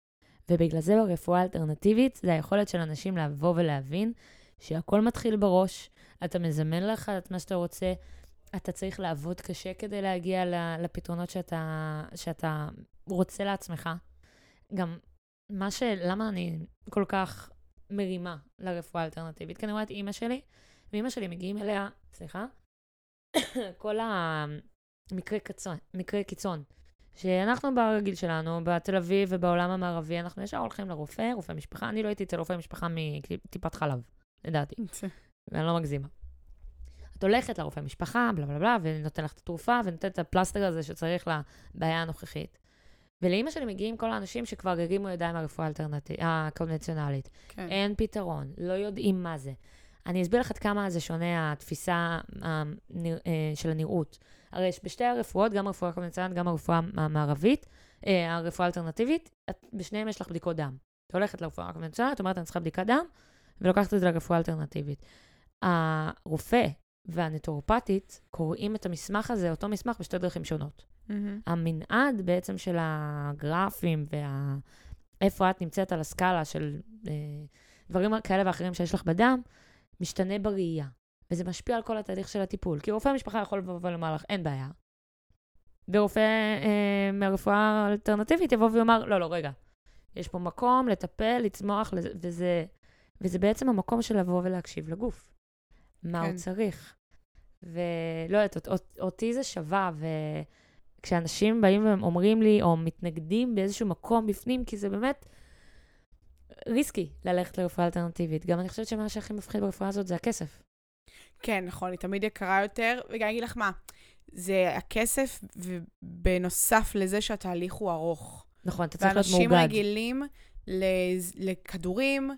ובגלל זה ברפואה האלטרנטיבית, זה היכולת של אנשים לבוא ולהבין שהכל מתחיל בראש, אתה מזמן לך את מה שאתה רוצה, אתה צריך לעבוד קשה כדי להגיע לפתרונות שאתה, שאתה רוצה לעצמך. גם מה ש... למה אני כל כך מרימה לרפואה האלטרנטיבית? כי אני רואה את אימא שלי, ואימא שלי מגיעים אליה, סליחה, כל המקרי קיצון, מקרי קיצון. שאנחנו ברגיל שלנו, בתל אביב ובעולם המערבי, אנחנו ישר הולכים לרופא, רופא משפחה. אני לא הייתי אצל רופא משפחה מטיפת חלב, לדעתי. ואני לא מגזימה. את הולכת לרופא משפחה, בלה בלה בלה, ונותן לך את התרופה, ונותן את הפלסטר הזה שצריך לבעיה הנוכחית. ולאימא שלי מגיעים כל האנשים שכבר הרימו ידיים מהרפואה הקונבנציונלית. כן. אין פתרון, לא יודעים מה זה. אני אסביר לך עד כמה זה שונה, התפיסה אה, של הנראות. הרי בשתי הרפואות, גם הרפואה הקונבנציונלית, גם הרפואה המערבית, אה, הרפואה האלטרנטיבית, בשניהם יש לך בדיקות דם. את הולכת לרפואה הקונבנציונלית, אומרת, אני צריכה בדיקת דם, ולוקחת את זה לרפואה האלטרנטיבית. הרופא והנטורופטית קוראים את המסמך הזה, אותו מסמך, בשתי דרכים שונות. Mm-hmm. המנעד בעצם של הגרפים וה... איפה את נמצאת על הסקאלה של אה, דברים כאלה ואחרים שיש לך בדם, משתנה בראייה. וזה משפיע על כל התהליך של הטיפול. כי רופא המשפחה יכול לבוא ולומר לך, אין בעיה. ורופא אה, מהרפואה האלטרנטיבית יבוא ויאמר, לא, לא, רגע. יש פה מקום לטפל, לצמוח, וזה, וזה בעצם המקום של לבוא ולהקשיב לגוף. מה כן. הוא צריך. ולא יודעת, אותי זה שווה, וכשאנשים באים ואומרים לי, או מתנגדים באיזשהו מקום בפנים, כי זה באמת ריסקי ללכת לרפואה אלטרנטיבית. גם אני חושבת שמה שהכי מפחיד ברפואה הזאת זה הכסף. כן, נכון, היא תמיד יקרה יותר, וגם אגיד לך מה, זה הכסף, ובנוסף לזה שהתהליך הוא ארוך. נכון, אתה צריך להיות מאוגד. ואנשים רגילים לכדורים,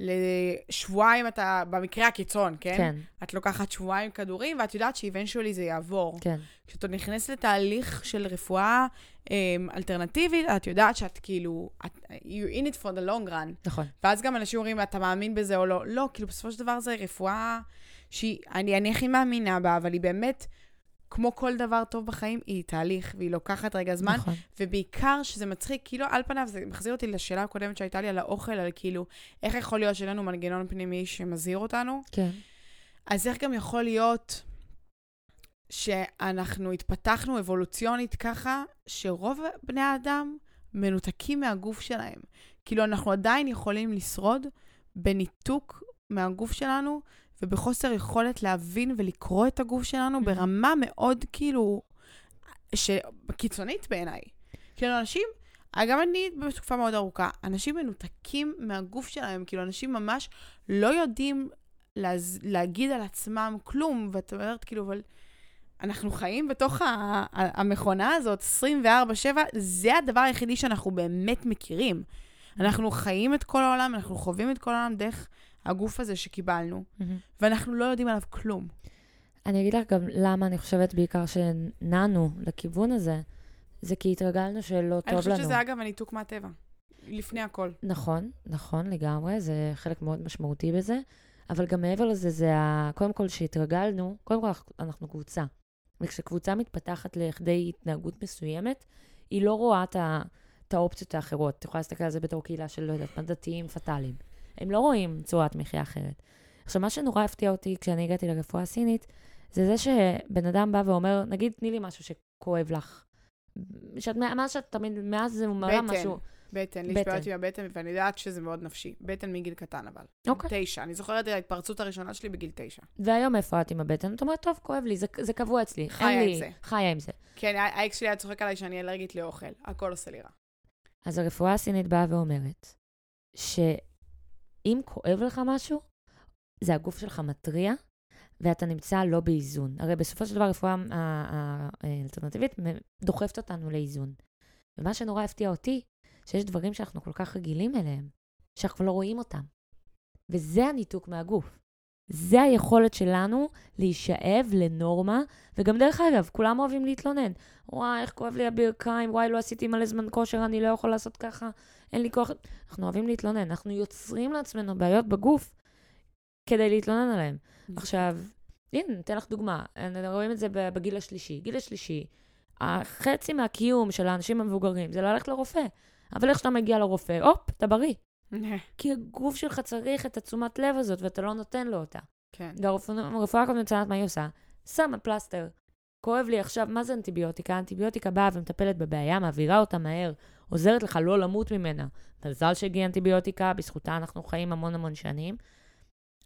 לשבועיים אתה, במקרה הקיצון, כן? כן. את לוקחת שבועיים כדורים, ואת יודעת שאיבנטואלי זה יעבור. כן. כשאתה נכנס לתהליך של רפואה um, אלטרנטיבית, את יודעת שאת כאילו, את, you're in it for the long run. נכון. ואז גם אנשים אומרים, אתה מאמין בזה או לא? לא, כאילו, בסופו של דבר זה רפואה שהיא, אני, אני הכי מאמינה בה, אבל היא באמת... כמו כל דבר טוב בחיים, היא תהליך, והיא לוקחת רגע זמן. נכון. ובעיקר שזה מצחיק, כאילו על פניו, זה מחזיר אותי לשאלה הקודמת שהייתה לי על האוכל, על כאילו, איך יכול להיות שאין לנו מנגנון פנימי שמזהיר אותנו? כן. אז איך גם יכול להיות שאנחנו התפתחנו אבולוציונית ככה, שרוב בני האדם מנותקים מהגוף שלהם. כאילו, אנחנו עדיין יכולים לשרוד בניתוק מהגוף שלנו, ובחוסר יכולת להבין ולקרוא את הגוף שלנו mm-hmm. ברמה מאוד, כאילו, קיצונית בעיניי. כאילו, אנשים, גם אני בתקופה מאוד ארוכה, אנשים מנותקים מהגוף שלהם, כאילו, אנשים ממש לא יודעים להז... להגיד על עצמם כלום, ואת אומרת, כאילו, אבל... אנחנו חיים בתוך המכונה הזאת 24-7, זה הדבר היחידי שאנחנו באמת מכירים. אנחנו חיים את כל העולם, אנחנו חווים את כל העולם דרך הגוף הזה שקיבלנו, mm-hmm. ואנחנו לא יודעים עליו כלום. אני אגיד לך גם למה אני חושבת בעיקר שנענו לכיוון הזה, זה כי התרגלנו שלא טוב לנו. אני חושבת שזה אגב הניתוק מהטבע, לפני הכל. נכון, נכון לגמרי, זה חלק מאוד משמעותי בזה, אבל גם מעבר לזה, זה ה... קודם כל שהתרגלנו, קודם כל אנחנו קבוצה. וכשקבוצה מתפתחת לכדי התנהגות מסוימת, היא לא רואה את, ה... את האופציות האחרות. את יכולה להסתכל על זה בתור קהילה של, לא יודעת, דתיים פטאליים. הם לא רואים צורת מחיה אחרת. עכשיו, מה שנורא הפתיע אותי כשאני הגעתי לרפואה הסינית, זה זה שבן אדם בא ואומר, נגיד, תני לי משהו שכואב לך. שאת, מאז שאת תמיד, מאז זה מראה משהו. בטן, לי יש בעיות עם הבטן, ואני יודעת שזה מאוד נפשי. בטן מגיל קטן, אבל. אוקיי. תשע. אני זוכרת את ההתפרצות הראשונה שלי בגיל תשע. והיום איפה את עם הבטן? את אומרת, טוב, כואב לי, זה, זה קבוע אצלי. חיה עם זה. חיה עם זה. כן, האקס שלי היה צוחק עליי שאני אלרגית לאוכל. הכל עושה לי רע. אז הרפואה הסינית באה ואומרת, ש... אם כואב לך משהו, זה הגוף שלך מתריע, ואתה נמצא לא באיזון. הרי בסופו של דבר הרפואה האלטרנטיבית דוחפת אותנו לאיזון. ומה שנורא הפתיע אותי, שיש דברים שאנחנו כל כך רגילים אליהם, שאנחנו לא רואים אותם. וזה הניתוק מהגוף. זה היכולת שלנו להישאב לנורמה, וגם דרך אגב, כולם אוהבים להתלונן. וואי, איך כואב לי הברכיים, וואי, לא עשיתי מלא זמן כושר, אני לא יכול לעשות ככה, אין לי כוח. אנחנו אוהבים להתלונן, אנחנו יוצרים לעצמנו בעיות בגוף כדי להתלונן עליהן. עכשיו, הנה, ניתן לך דוגמה, רואים את זה בגיל השלישי. גיל השלישי, החצי מהקיום של האנשים המבוגרים זה ללכת לרופא. אבל איך שאתה מגיע לרופא, הופ, אתה בריא. כי הגוף שלך צריך את התשומת לב הזאת, ואתה לא נותן לו אותה. כן. והרפואה הקונבנציונלית, מה היא עושה? שמה פלסטר. כואב לי עכשיו, מה זה אנטיביוטיקה? אנטיביוטיקה באה ומטפלת בבעיה, מעבירה אותה מהר, עוזרת לך לא למות ממנה. מזל שהגיעה אנטיביוטיקה, בזכותה אנחנו חיים המון המון שנים.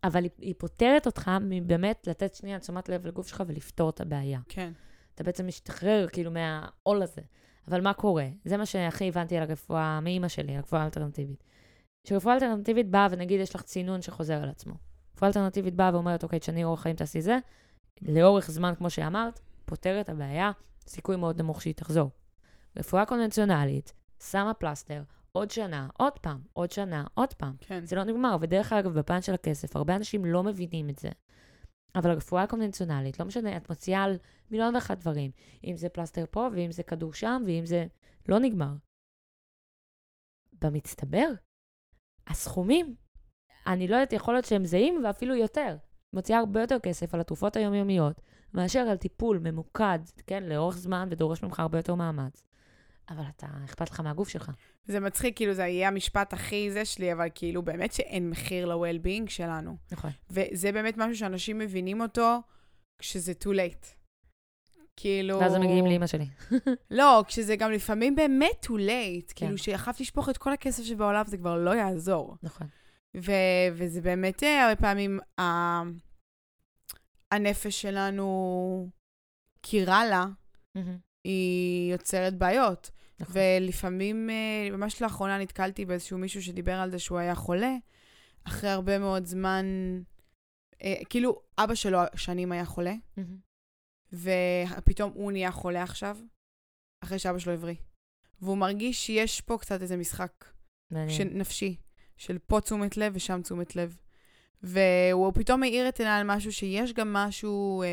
אבל היא, היא פותרת אותך מבאמת לתת שנייה תשומת לב לגוף שלך ולפתור את הבעיה. כן. אתה בעצם משתחרר כאילו מהעול הזה. אבל מה קורה? זה מה שהכי הבנתי על הרפואה, מאימא שלי, הרפואה האלטרנטיבית. כשרפואה אלטרנטיבית באה ונגיד יש לך צינון שחוזר על עצמו. רפואה אלטרנטיבית באה ואומרת, אוקיי, תשני אורח חיים, תעשי זה, לאורך זמן, כמו שאמרת, פותרת הבעיה, סיכוי מאוד נמוך שהיא תחזור. רפואה קונבנציונלית, שמה פלסטר, עוד שנה, עוד פעם, עוד שנה, עוד פעם. כן. זה לא נגמר, ודרך אגב, בפן של הכסף, הרבה אנשים לא מבינים את זה. אבל הרפואה הקונבנציונלית, לא משנה, את מוציאה על מיליון ואחת דברים. אם זה פלסטר פה, ואם זה כדור שם, ואם זה... לא נגמר. במצטבר, הסכומים, אני לא יודעת, יכול להיות שהם זהים ואפילו יותר. מוציאה הרבה יותר כסף על התרופות היומיומיות, מאשר על טיפול ממוקד, כן, לאורך זמן, ודורש ממך הרבה יותר מאמץ. אבל אתה, אכפת לך מהגוף שלך. זה מצחיק, כאילו, זה יהיה המשפט הכי זה שלי, אבל כאילו, באמת שאין מחיר ל-well-being שלנו. נכון. וזה באמת משהו שאנשים מבינים אותו כשזה too late. כאילו... ואז הם מגיעים לאימא שלי. לא, כשזה גם לפעמים באמת too late. כן. כאילו, שיכולת לשפוך את כל הכסף שבעולם, זה כבר לא יעזור. נכון. ו- וזה באמת אה, הרבה פעמים, ה- הנפש שלנו, כי רע לה. היא יוצרת בעיות. נכון. ולפעמים, אה, ממש לאחרונה נתקלתי באיזשהו מישהו שדיבר על זה שהוא היה חולה, אחרי הרבה מאוד זמן, אה, כאילו, אבא שלו שנים היה חולה, מהמם. ופתאום הוא נהיה חולה עכשיו, אחרי שאבא שלו הבריא. והוא מרגיש שיש פה קצת איזה משחק מעניין. של נפשי, של פה תשומת לב ושם תשומת לב. והוא פתאום מאיר את עיניי על משהו שיש גם משהו, אה,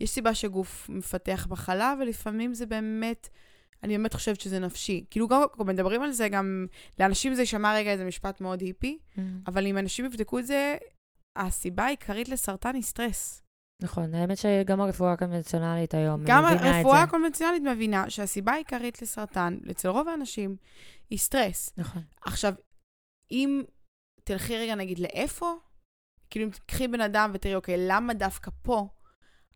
יש סיבה שגוף מפתח מחלה, ולפעמים זה באמת, אני באמת חושבת שזה נפשי. כאילו, גם מדברים על זה, גם לאנשים זה יישמע רגע איזה משפט מאוד היפי, אממ. אבל אם אנשים יבדקו את זה, הסיבה העיקרית לסרטן היא סטרס. נכון, האמת שגם הרפואה הקונבנציונלית היום גם מבינה את זה. הרפואה הקונבנציונלית מבינה שהסיבה העיקרית לסרטן, אצל רוב האנשים, היא סטרס. נכון. עכשיו, אם תלכי רגע נגיד לאיפה, כאילו אם תקחי בן אדם ותראי, אוקיי, למה דווקא פה?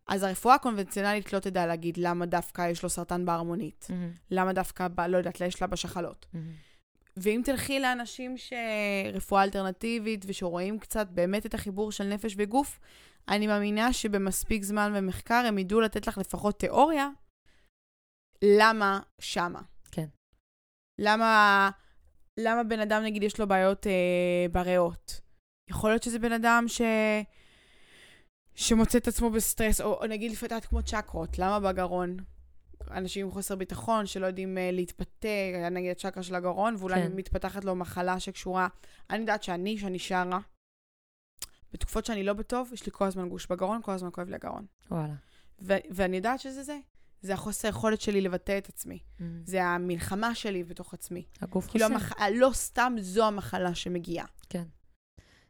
אז הרפואה הקונבנציונלית לא תדע להגיד למה דווקא יש לו סרטן בערמונית. אממ. למה דווקא, ב, לא יודעת, יש לה בשחלות. אממ. ואם תלכי לאנשים שרפואה אלטרנטיבית ושרואים קצת באמת את החיבור של נפש וגוף, אני מאמינה שבמספיק זמן ומחקר הם ידעו לתת לך לפחות תיאוריה למה שמה. כן. למה, למה בן אדם, נגיד, יש לו בעיות אה, בריאות? יכול להיות שזה בן אדם ש... שמוצא את עצמו בסטרס, או, או נגיד את כמו צ'קרות, למה בגרון? אנשים עם חוסר ביטחון שלא יודעים uh, להתבטא, נגיד הצ'קרה של הגרון, ואולי. כן. מתפתחת לו מחלה שקשורה... אני יודעת שאני, שאני שרה, בתקופות שאני לא בטוב, יש לי כל הזמן גוש בגרון, כל הזמן כואב לי הגרון. וואלה. ו- ואני יודעת שזה זה. זה החוסר יכולת שלי לבטא את עצמי. מהמם. זה המלחמה שלי בתוך עצמי. הגוף כאילו, חוסם. המח... לא סתם זו המחלה שמגיעה. כן.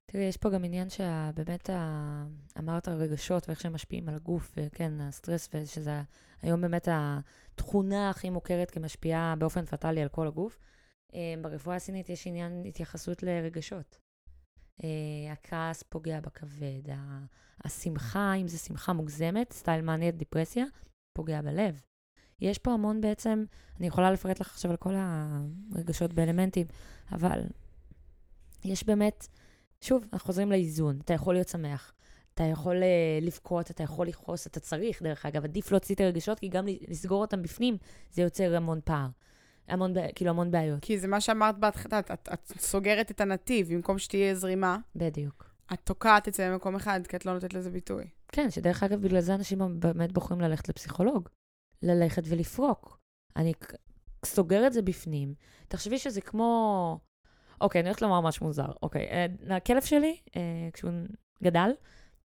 תראי, יש פה גם עניין שבאמת, ה... אמרת רגשות ואיך שהם משפיעים על הגוף, וכן, הסטרס, ושזה היום באמת התכונה הכי מוכרת כמשפיעה באופן פטאלי על כל הגוף. אה, ברפואה הסינית יש עניין התייחסות לרגשות. אה, הכעס פוגע בכבד, השמחה, אם זו שמחה מוגזמת, style מאניה דיפרסיה, פוגע בלב. יש פה המון בעצם, אני יכולה לפרט לך עכשיו על כל הרגשות באלמנטים, אבל יש באמת, שוב, אנחנו חוזרים לאיזון. אתה יכול להיות שמח, אתה יכול uh, לבכות, אתה יכול לכעוס, אתה צריך, דרך אגב, עדיף להוציא את הרגשות, כי גם לסגור אותם בפנים, זה יוצר המון פער. המון, כאילו, המון בעיות. כי זה מה שאמרת בהתחלה, את, את, את סוגרת את הנתיב, במקום שתהיה זרימה, בדיוק. את תוקעת את זה במקום אחד, כי את לא נותנת לזה ביטוי. כן, שדרך אגב, בגלל זה אנשים באמת בוחרים ללכת לפסיכולוג. ללכת ולפרוק. אני סוגר את זה בפנים. תחשבי שזה כמו... אוקיי, אני הולכת לומר משהו מוזר. אוקיי, אה, הכלב שלי, אה, כשהוא גדל,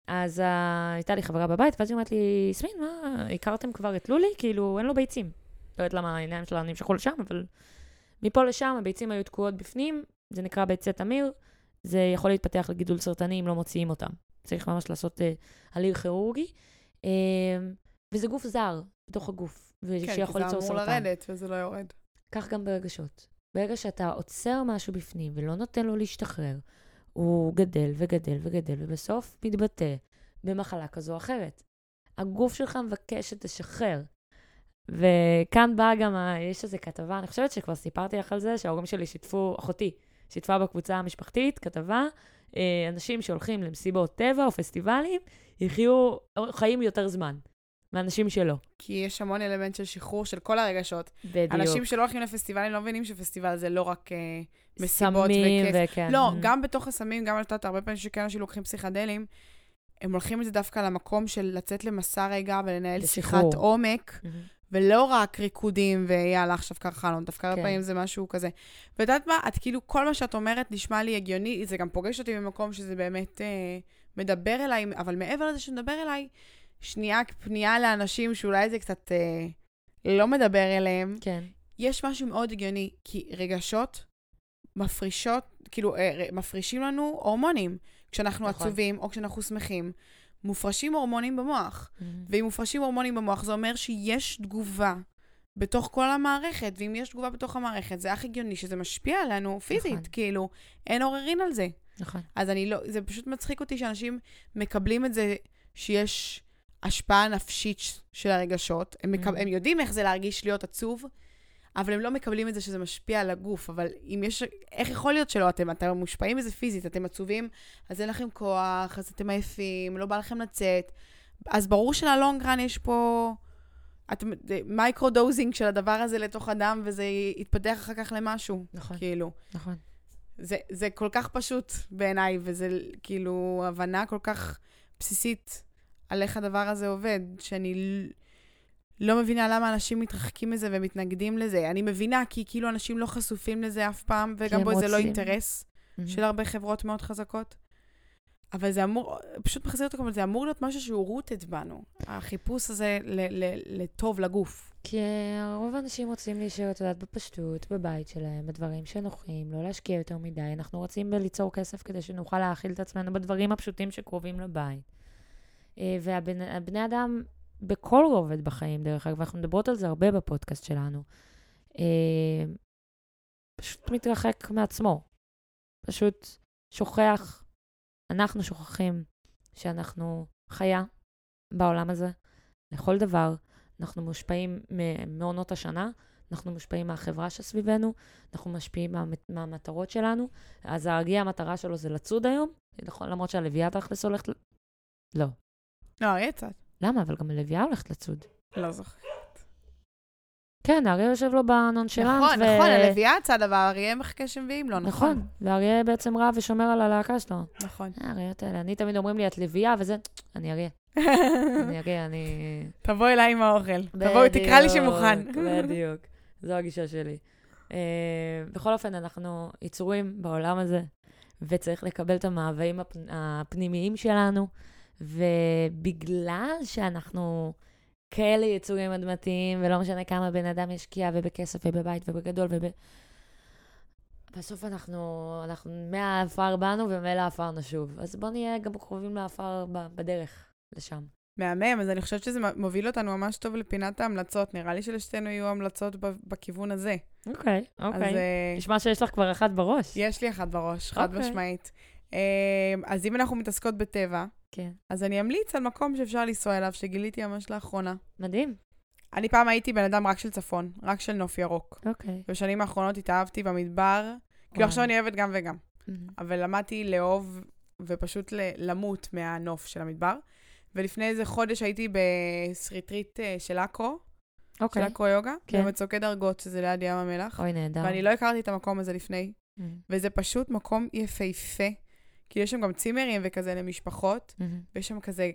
אז אה, הייתה לי חברה בבית, ואז היא אומרת לי, יסמין, מה, הכרתם כבר את לולי? כאילו, אין לו ביצים. לא יודעת למה העיניים שלה נמשכו לשם, אבל מפה לשם הביצים היו תקועות בפנים, זה נקרא ביצי תמיר, זה יכול להתפתח לגידול סרטני אם לא מוציאים אותם. צריך ממש לעשות אה, הליך כירורגי. אה, וזה גוף זר בתוך הגוף, כן, כי ושיכול זה ליצור אמור סרטן. לרדת וזה לא יורד. כך גם ברגשות. ברגע שאתה עוצר משהו בפנים ולא נותן לו להשתחרר, הוא גדל וגדל וגדל, ובסוף מתבטא במחלה כזו או אחרת. הגוף שלך מבקש שתשחרר. וכאן באה גם, ה... יש איזו כתבה, אני חושבת שכבר סיפרתי לך על זה, שההורים שלי שיתפו, אחותי, שיתפה בקבוצה המשפחתית, כתבה, אה, אנשים שהולכים למסיבות טבע או פסטיבלים, יחיו חיים יותר זמן מאנשים שלא. כי יש המון אלמנט של שחרור של כל הרגשות. בדיוק. אנשים שלא הולכים לפסטיבלים לא מבינים שפסטיבל זה לא רק אה, מסיבות סמים וכיף. וכן. לא, Mm. גם בתוך הסמים, גם את יודעת, הרבה פעמים שכן אנשים לוקחים פסיכדלים, הם הולכים את זה דווקא למקום של לצאת למסע רגע ולנהל. שיחת עומק, מהמם. ולא רק ריקודים ויאללה, עכשיו קר חלום, דווקא הרבה כן. פעמים זה משהו כזה. ואת יודעת מה? את כאילו, כל מה שאת אומרת נשמע לי הגיוני, זה גם פוגש אותי במקום שזה באמת אה, מדבר אליי, אבל מעבר לזה שמדבר אליי, שנייה פנייה לאנשים שאולי זה קצת אה, לא מדבר אליהם, כן, יש משהו מאוד הגיוני, כי רגשות מפרישות, כאילו, אה, מפרישים לנו הורמונים. כשאנחנו נכון. עצובים או כשאנחנו שמחים, מופרשים הורמונים במוח. מהמם. ואם מופרשים הורמונים במוח, זה אומר שיש תגובה בתוך כל המערכת, ואם יש תגובה בתוך המערכת, זה אך הגיוני שזה משפיע עלינו פיזית, נכון. כאילו, אין עוררין על זה. נכון. אז אני לא, זה פשוט מצחיק אותי שאנשים מקבלים את זה שיש השפעה נפשית של הרגשות. הם, מקב, Mhm. הם יודעים איך זה להרגיש להיות עצוב, אבל הם לא מקבלים את זה שזה משפיע על הגוף. אבל אם יש, איך יכול להיות שלא? אתם, אתם מושפעים מזה פיזית, אתם עצובים, אז אין לכם כוח, אז אתם עייפים, לא בא לכם לצאת. אז ברור של long run יש פה... אתם, micro dosing של הדבר הזה לתוך הדם, וזה יתפתח אחר כך למשהו, נכון, כאילו. נכון. זה, זה כל כך פשוט בעיניי, וזה כאילו הבנה כל כך בסיסית על איך הדבר הזה עובד, שאני לא מבינה למה אנשים מתרחקים מזה ומתנגדים לזה. אני מבינה, כי כאילו אנשים לא חשופים לזה אף פעם, וגם בו זה לא אינטרס אממ. של הרבה חברות מאוד חזקות. אבל זה אמור, פשוט מחזיר אותו, אבל זה אמור להיות משהו שהוא רוטד בנו. החיפוש הזה ל- ל- לטוב לגוף. כי רוב האנשים רוצים להישאר, את יודעת, בפשטות, בבית שלהם, בדברים שנוחים, לא להשקיע יותר מדי. אנחנו רוצים ליצור כסף כדי שנוכל להאכיל את עצמנו בדברים הפשוטים שקרובים לבית. אה, והבני אדם בכל רובד בחיים, דרך אגב, אנחנו מדברות על זה הרבה בפודקאסט שלנו, אה, פשוט מתרחק מעצמו. פשוט שוכח, אנחנו שוכחים שאנחנו חיה בעולם הזה, לכל דבר. אנחנו מושפעים מעונות השנה, אנחנו מושפעים מהחברה שסביבנו, אנחנו משפיעים מה, מהמטרות שלנו. אז ההרגיע, המטרה שלו זה לצוד היום, נכון, למרות שהלוויה תכלס הולכת... לא. לא, צד. למה? אבל גם הלוויה הולכת לצוד. לא זוכר. כן, האריה יושב לו בנונשלנט. נכון, נכון, הלוויה צד, אבל אריה מחכה שמביאים לו, נכון. נכון, והאריה בעצם רב ושומר על הלהקה שלו. נכון. אה, האריות האלה, אני תמיד אומרים לי, את לוויה וזה, אני אריה, אני אריה, אני... תבוא אליי עם האוכל. תבוא, תקרא לי שמוכן. בדיוק, בדיוק. זו הגישה שלי. Uh, בכל אופן, אנחנו יצורים בעולם הזה, וצריך לקבל את המאוויים הפ... הפנימיים שלנו, ובגלל שאנחנו כאלה יצורים אדמתיים, ולא משנה כמה בן אדם ישקיע, ובכסף, ובבית, ובגדול, וב... בסוף אנחנו, אנחנו מהעפר באנו ומאל העפר נשוב. אז בואו נהיה גם קרובים לעפר בדרך לשם. מהמם, אז אני חושבת שזה מוביל אותנו ממש טוב לפינת ההמלצות. נראה לי שלשתינו יהיו המלצות בכיוון הזה. אוקיי, אז אוקיי. אה, נשמע שיש לך כבר אחת בראש. יש לי אחת בראש, חד אוקיי. משמעית. אה, אז אם אנחנו מתעסקות בטבע, כן. אז אני אמליץ על מקום שאפשר לנסוע אליו, שגיליתי ממש לאחרונה. מדהים. אני פעם הייתי בן אדם רק של צפון, רק של נוף ירוק. אוקיי. בשנים האחרונות התאהבתי במדבר, כאילו עכשיו אני אוהבת גם וגם. מהמם. אבל למדתי לאהוב ופשוט למות מהנוף של המדבר. ולפני איזה חודש הייתי בסריטריט אה, של אקרו, של אוקיי. אקרו יוגה, כן. במצוקי דרגות, שזה ליד ים המלח. אוי, נהדר. ואני לא הכרתי את המקום הזה לפני, מהמם. וזה פשוט מקום יפהפה. כי יש שם גם צימרים וכזה למשפחות, מהמם. ויש שם כזה,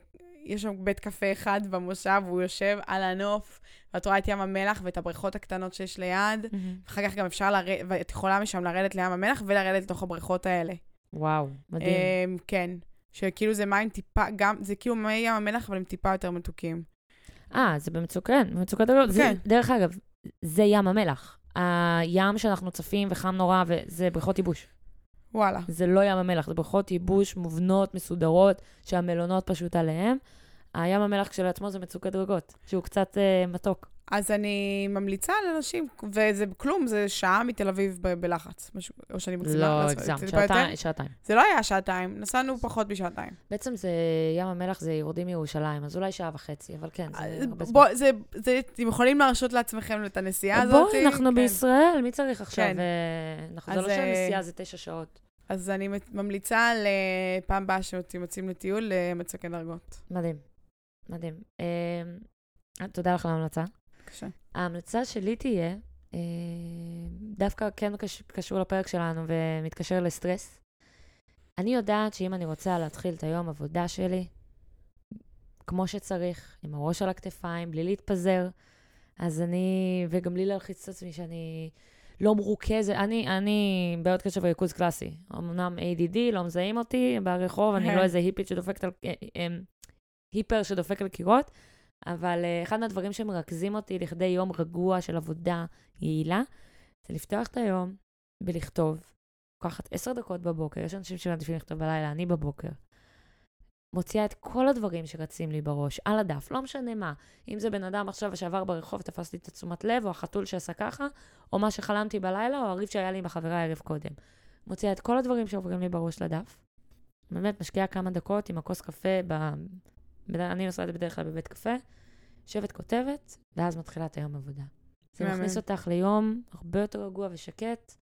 יש שם בית קפה אחד במושב, והוא יושב על הנוף, ואת רואה את ים המלח ואת הבריכות הקטנות שיש ליד. מהמם. אחר כך גם אפשר לרדת, ואת יכולה משם לרדת לים המלח ולרדת לתוך הבריכות האלה. וואו, מדהים. אמ, כן. שכאילו זה מים טיפה, גם, זה כאילו מי ים המלח, אבל הם טיפה יותר מתוקים. אה, זה במצוקה, כן, במצוקת הגלות. כן. דרך אגב, זה ים המלח. הים שאנחנו צפים וחם נורא, וזה בריכות ייבוש. וואלה. זה לא ים המלח, זה בריכות ייבוש מובנות, מסודרות, שהמלונות פשוט עליהם. הים המלח כשלעצמו זה מצוקת דרגות, שהוא קצת אה, מתוק. אז אני ממליצה לאנשים, וזה כלום, זה שעה מתל אביב ב- בלחץ, משהו, או שאני מגזימה. לא, הגזמת, יותר? שעתיים-. זה לא היה שעתיים, נסענו פחות משעתיים. בעצם זה, ים המלח זה יורדים מירושלים, אז אולי שעה וחצי, אבל כן, זה הרבה זמן. בוא, זה, זה, אתם יכולים להרשות לעצמכם את הנסיעה הזאת? בואי, אנחנו כן. בישראל, מי צריך עכשיו? כן. אה, אנחנו- זה לא שהנסיעה אה, זה תשע שעות. אז אני ממליצה על אה, פעם הבאה שאתם יוצאים לטיול, למצוקי דרגות. מדהים, מדהים. אה, תודה לך על ההמלצה. בבקשה. ההמלצה שלי תהיה, אה, דווקא כן קש, קשור לפרק שלנו ומתקשר לסטרס. אני יודעת שאם אני רוצה להתחיל את היום עבודה שלי, כמו שצריך, עם הראש על הכתפיים, בלי להתפזר, אז אני, וגם בלי להלחיץ את עצמי שאני לא מרוכזת, אני, אני בעיות קשב וריכוז קלאסי. אמנם ADD, לא מזהים אותי ברחוב, אני לא איזה היפית שדופקת על, אה, אה, היפר שדופק על קירות, אבל uh, אחד מהדברים שמרכזים אותי לכדי יום רגוע של עבודה יעילה, זה לפתוח את היום ולכתוב. לוקחת עשר דקות בבוקר, יש אנשים שמעדיפים לכתוב בלילה, אני בבוקר. מוציאה את כל הדברים שרצים לי בראש, על הדף, לא משנה מה. אם זה בן אדם עכשיו שעבר ברחוב ותפס לי את התשומת לב, או החתול שעשה ככה, או מה שחלמתי בלילה, או הריב שהיה לי עם החברה ערב קודם. מוציאה את כל הדברים שעוברים לי בראש לדף. באמת, משקיעה כמה דקות עם הכוס קפה, אני עושה את זה בדרך כלל בבית קפה, יושבת כותבת, ואז מתחילה את היום עבודה. זה. מכניס אותך ליום הרבה יותר רגוע ושקט,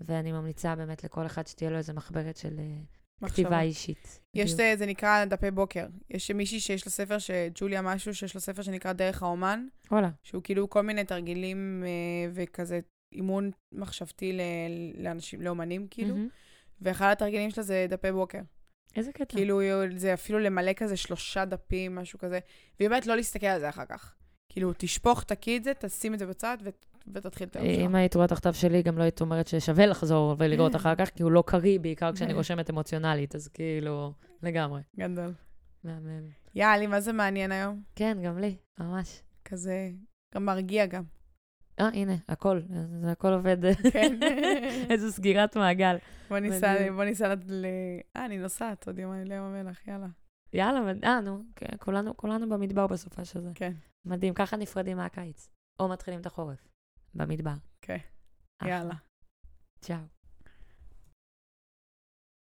ואני ממליצה באמת לכל אחד שתהיה לו איזו מחברת של אה, כתיבה. אישית. יש, בדיוק. אה, זה נקרא דפי בוקר. יש מישהי שיש לה ספר, שג'וליה משהו, שיש לה ספר שנקרא דרך האומן, וואלה, שהוא כאילו כל מיני תרגילים אה, וכזה אימון מחשבתי לאנשים, לאומנים כאילו. ואחד התרגילים שלה זה דפי בוקר. איזה קטע. כאילו, זה אפילו למלא כזה שלושה דפים, משהו כזה, והיא באמת לא להסתכל על זה אחר כך. כאילו, תשפוך, תקיא את זה, תשים את זה בצד ו- ותתחיל את היום שלך. אם היית רואה את הכתב שלי, גם לא היית אומרת ששווה לחזור ולראות אחר כך, כי הוא לא קריא, בעיקר כשאני רושמת אמוציונלית, אז כאילו, לגמרי. גדול. מהמם. יאללה, מה זה מעניין היום? כן, גם לי, ממש. כזה, גם מרגיע גם. אה, הנה, הכל, זה הכל עובד, כן. איזו סגירת מעגל. בוא ניסע. בוא ניסע ל... אה, אני נוסעת עוד יומיים לים המלח, יאללה. יאללה, אה, נו, כן, כולנו, כולנו במדבר בסופה של זה. כן, מדהים, ככה נפרדים מהקיץ. או מתחילים את החורף, במדבר. כן. יאללה. צ'או.